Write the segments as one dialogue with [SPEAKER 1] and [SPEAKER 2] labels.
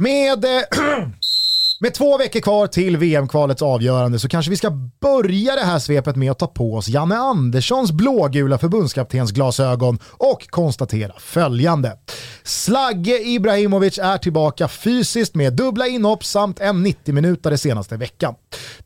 [SPEAKER 1] Med, eh, med två veckor kvar till VM-kvalets avgörande så kanske vi ska börja det här svepet med att ta på oss Janne Anderssons blågula förbundskaptensglasögon och konstatera följande. Slagge Ibrahimovic är tillbaka fysiskt med dubbla inhopp samt en 90-minutare senaste veckan.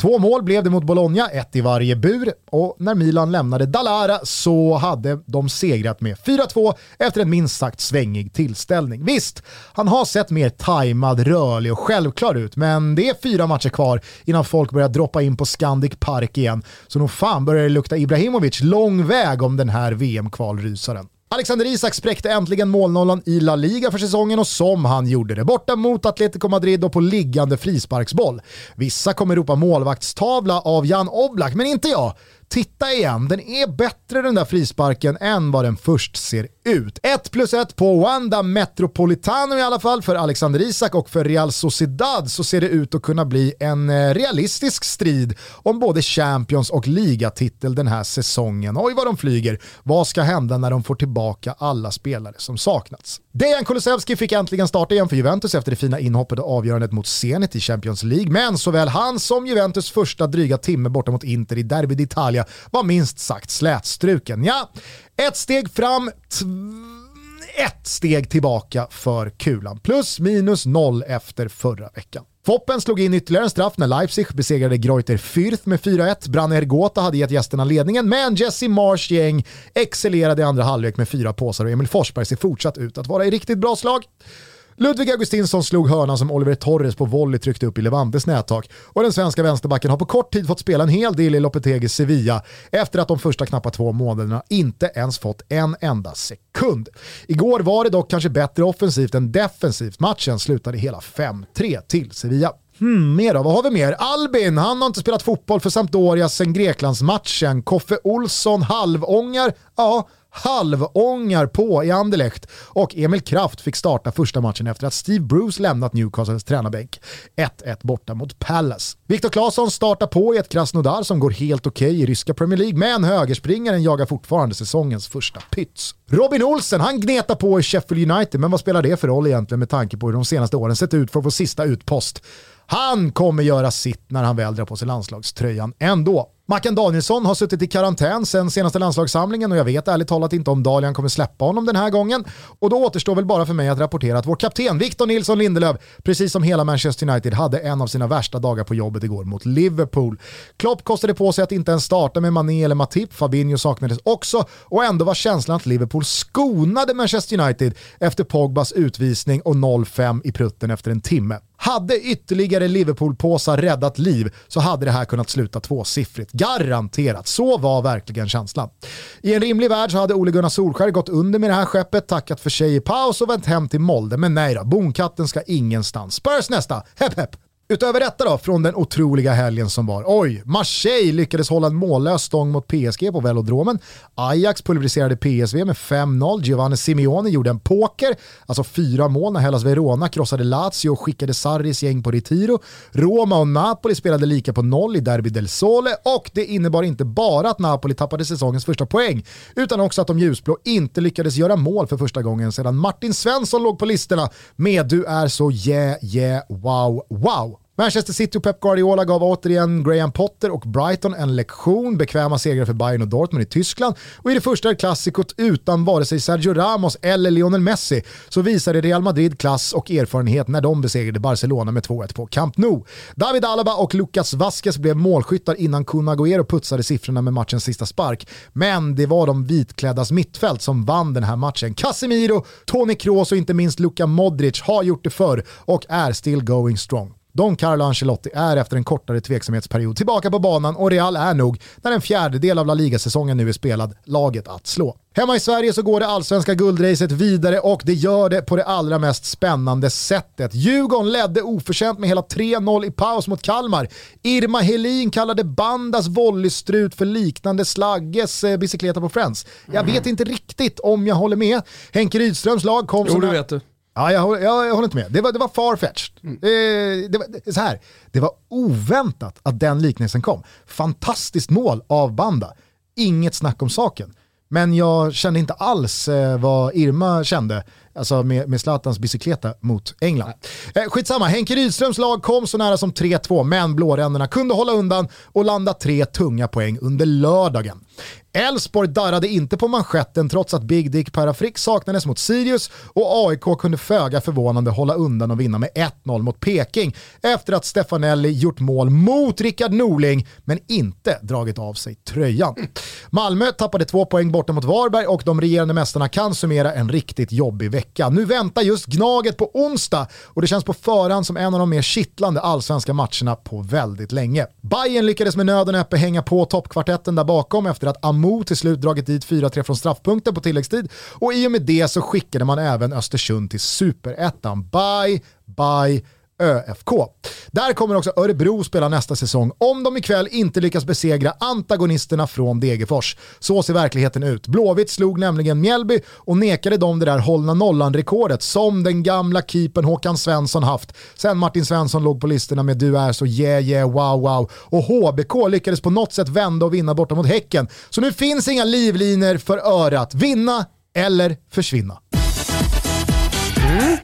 [SPEAKER 1] Två mål blev det mot Bologna, ett i varje bur och när Milan lämnade Dalara så hade de segrat med 4-2 efter en minst sagt svängig tillställning. Visst, han har sett mer tajmad, rörlig och självklar ut, men det är fyra matcher kvar innan folk börjar droppa in på Scandic Park igen, så nog fan börjar det lukta Ibrahimovic lång väg om den här VM-kvalrysaren. Alexander Isak spräckte äntligen målnollan i La Liga för säsongen och som han gjorde det. Borta mot Atletico Madrid och på liggande frisparksboll. Vissa kommer ropa målvaktstavla av Jan Oblak, men inte jag. Titta igen, den är bättre den där frisparken än vad den först ser ut. 1 plus 1 på Wanda Metropolitano i alla fall för Alexander Isak och för Real Sociedad så ser det ut att kunna bli en eh, realistisk strid om både Champions och ligatitel den här säsongen. Oj vad de flyger. Vad ska hända när de får tillbaka alla spelare som saknats? Dejan Kulusevski fick äntligen starta igen för Juventus efter det fina inhoppet och avgörandet mot Zenit i Champions League, men såväl han som Juventus första dryga timme borta mot Inter i Derby d'Italia var minst sagt slätstruken. Ja, ett steg fram, ett steg tillbaka för kulan. Plus minus noll efter förra veckan. Foppen slog in ytterligare en straff när Leipzig besegrade Greuter Fürth med 4-1. Branner Ergota hade gett gästerna ledningen, men Jesse Mars gäng excellerade i andra halvlek med fyra påsar och Emil Forsberg ser fortsatt ut att vara i riktigt bra slag. Ludvig Augustinsson slog hörnan som Oliver Torres på volley tryckte upp i Levantes nättak och den svenska vänsterbacken har på kort tid fått spela en hel del i Lopetegis Sevilla efter att de första knappa två månaderna inte ens fått en enda sekund. Igår var det dock kanske bättre offensivt än defensivt. Matchen slutade hela 5-3 till Sevilla. Hmm, mer då? Vad har vi mer? Albin, han har inte spelat fotboll för Sampdoria sedan Greklandsmatchen. Koffe Olsson halvångar, ja, halvångar på i Anderlecht och Emil Kraft fick starta första matchen efter att Steve Bruce lämnat Newcastles tränarbänk. 1-1 borta mot Palace. Viktor Claesson startar på i ett Krasnodar som går helt okej okay i ryska Premier League, men högerspringaren jagar fortfarande säsongens första pyts. Robin Olsen, han gnetar på i Sheffield United, men vad spelar det för roll egentligen med tanke på hur de senaste åren sett ut för att få sista utpost? Han kommer göra sitt när han väl drar på sig landslagströjan ändå. Mackan Danielsson har suttit i karantän sen senaste landslagssamlingen och jag vet ärligt talat inte om Dalian kommer släppa honom den här gången. Och då återstår väl bara för mig att rapportera att vår kapten Victor Nilsson Lindelöf, precis som hela Manchester United, hade en av sina värsta dagar på jobbet igår mot Liverpool. Klopp kostade på sig att inte ens starta med Mané eller Matip, Fabinho saknades också och ändå var känslan att Liverpool skonade Manchester United efter Pogbas utvisning och 0-5 i prutten efter en timme. Hade ytterligare Liverpool-påsar räddat liv så hade det här kunnat sluta tvåsiffrigt. Garanterat, så var verkligen känslan. I en rimlig värld så hade Ole Gunnar Solskär gått under med det här skeppet, tackat för sig i paus och vänt hem till Molde. Men nej då, bonkatten ska ingenstans. Spurs nästa, hepp hepp! Utöver detta då, från den otroliga helgen som var. Oj, Marseille lyckades hålla en mållös stång mot PSG på velodromen. Ajax pulveriserade PSV med 5-0. Giovanni Simeone gjorde en poker, alltså fyra mål när Hellas Verona krossade Lazio och skickade Sarris gäng på retiro. Roma och Napoli spelade lika på noll i Derby del Sole och det innebar inte bara att Napoli tappade säsongens första poäng, utan också att de ljusblå inte lyckades göra mål för första gången sedan Martin Svensson låg på listorna med “Du är så yeah, yeah, wow, wow”. Manchester City och Pep Guardiola gav återigen Graham Potter och Brighton en lektion, bekväma segrar för Bayern och Dortmund i Tyskland och i det första klassikot utan vare sig Sergio Ramos eller Lionel Messi så visade Real Madrid klass och erfarenhet när de besegrade Barcelona med 2-1 på Camp Nou. David Alaba och Lucas Vasquez blev målskyttar innan Kun Agüero putsade siffrorna med matchens sista spark. Men det var de vitkläddas mittfält som vann den här matchen. Casemiro, Toni Kroos och inte minst Luka Modric har gjort det förr och är still going strong. Don Carlo Ancelotti är efter en kortare tveksamhetsperiod tillbaka på banan och Real är nog, när en fjärdedel av La Liga-säsongen nu är spelad, laget att slå. Hemma i Sverige så går det allsvenska guldracet vidare och det gör det på det allra mest spännande sättet. Djurgården ledde oförtjänt med hela 3-0 i paus mot Kalmar. Irma Helin kallade Bandas volleystrut för liknande Slagges eh, bicykleta på Friends. Jag vet inte riktigt om jag håller med. Henke Rydströms lag kom
[SPEAKER 2] Jo,
[SPEAKER 1] som
[SPEAKER 2] det vet du.
[SPEAKER 1] Ja, jag, jag, jag håller inte med. Det var, det var farfetched.
[SPEAKER 2] Mm.
[SPEAKER 1] Eh, det, var, det, så här, det var oväntat att den liknelsen kom. Fantastiskt mål av Banda. Inget snack om saken. Men jag kände inte alls eh, vad Irma kände alltså med, med Zlatans bicykleta mot England. Eh, skitsamma, Henke Rydströms lag kom så nära som 3-2 men blåränderna kunde hålla undan och landa tre tunga poäng under lördagen. Elfsborg darrade inte på manschetten trots att Big Dick Parafrick saknades mot Sirius och AIK kunde föga förvånande hålla undan och vinna med 1-0 mot Peking efter att Stefanelli gjort mål mot Rickard Norling men inte dragit av sig tröjan. Malmö tappade två poäng borta mot Varberg och de regerande mästarna kan summera en riktigt jobbig vecka. Nu väntar just Gnaget på onsdag och det känns på förhand som en av de mer kittlande allsvenska matcherna på väldigt länge. Bayern lyckades med nöden uppe hänga på toppkvartetten där bakom efter att Mo till slut dragit dit 4-3 från straffpunkten på tilläggstid och i och med det så skickade man även Östersund till superettan. Bye, bye, ÖFK. Där kommer också Örebro spela nästa säsong om de ikväll inte lyckas besegra antagonisterna från Degerfors. Så ser verkligheten ut. Blåvitt slog nämligen Mjällby och nekade dem det där hållna nollan-rekordet som den gamla keepern Håkan Svensson haft sen Martin Svensson låg på listorna med du är så yeah yeah wow wow och HBK lyckades på något sätt vända och vinna borta mot Häcken. Så nu finns inga livlinor för örat. Vinna eller försvinna. Mm.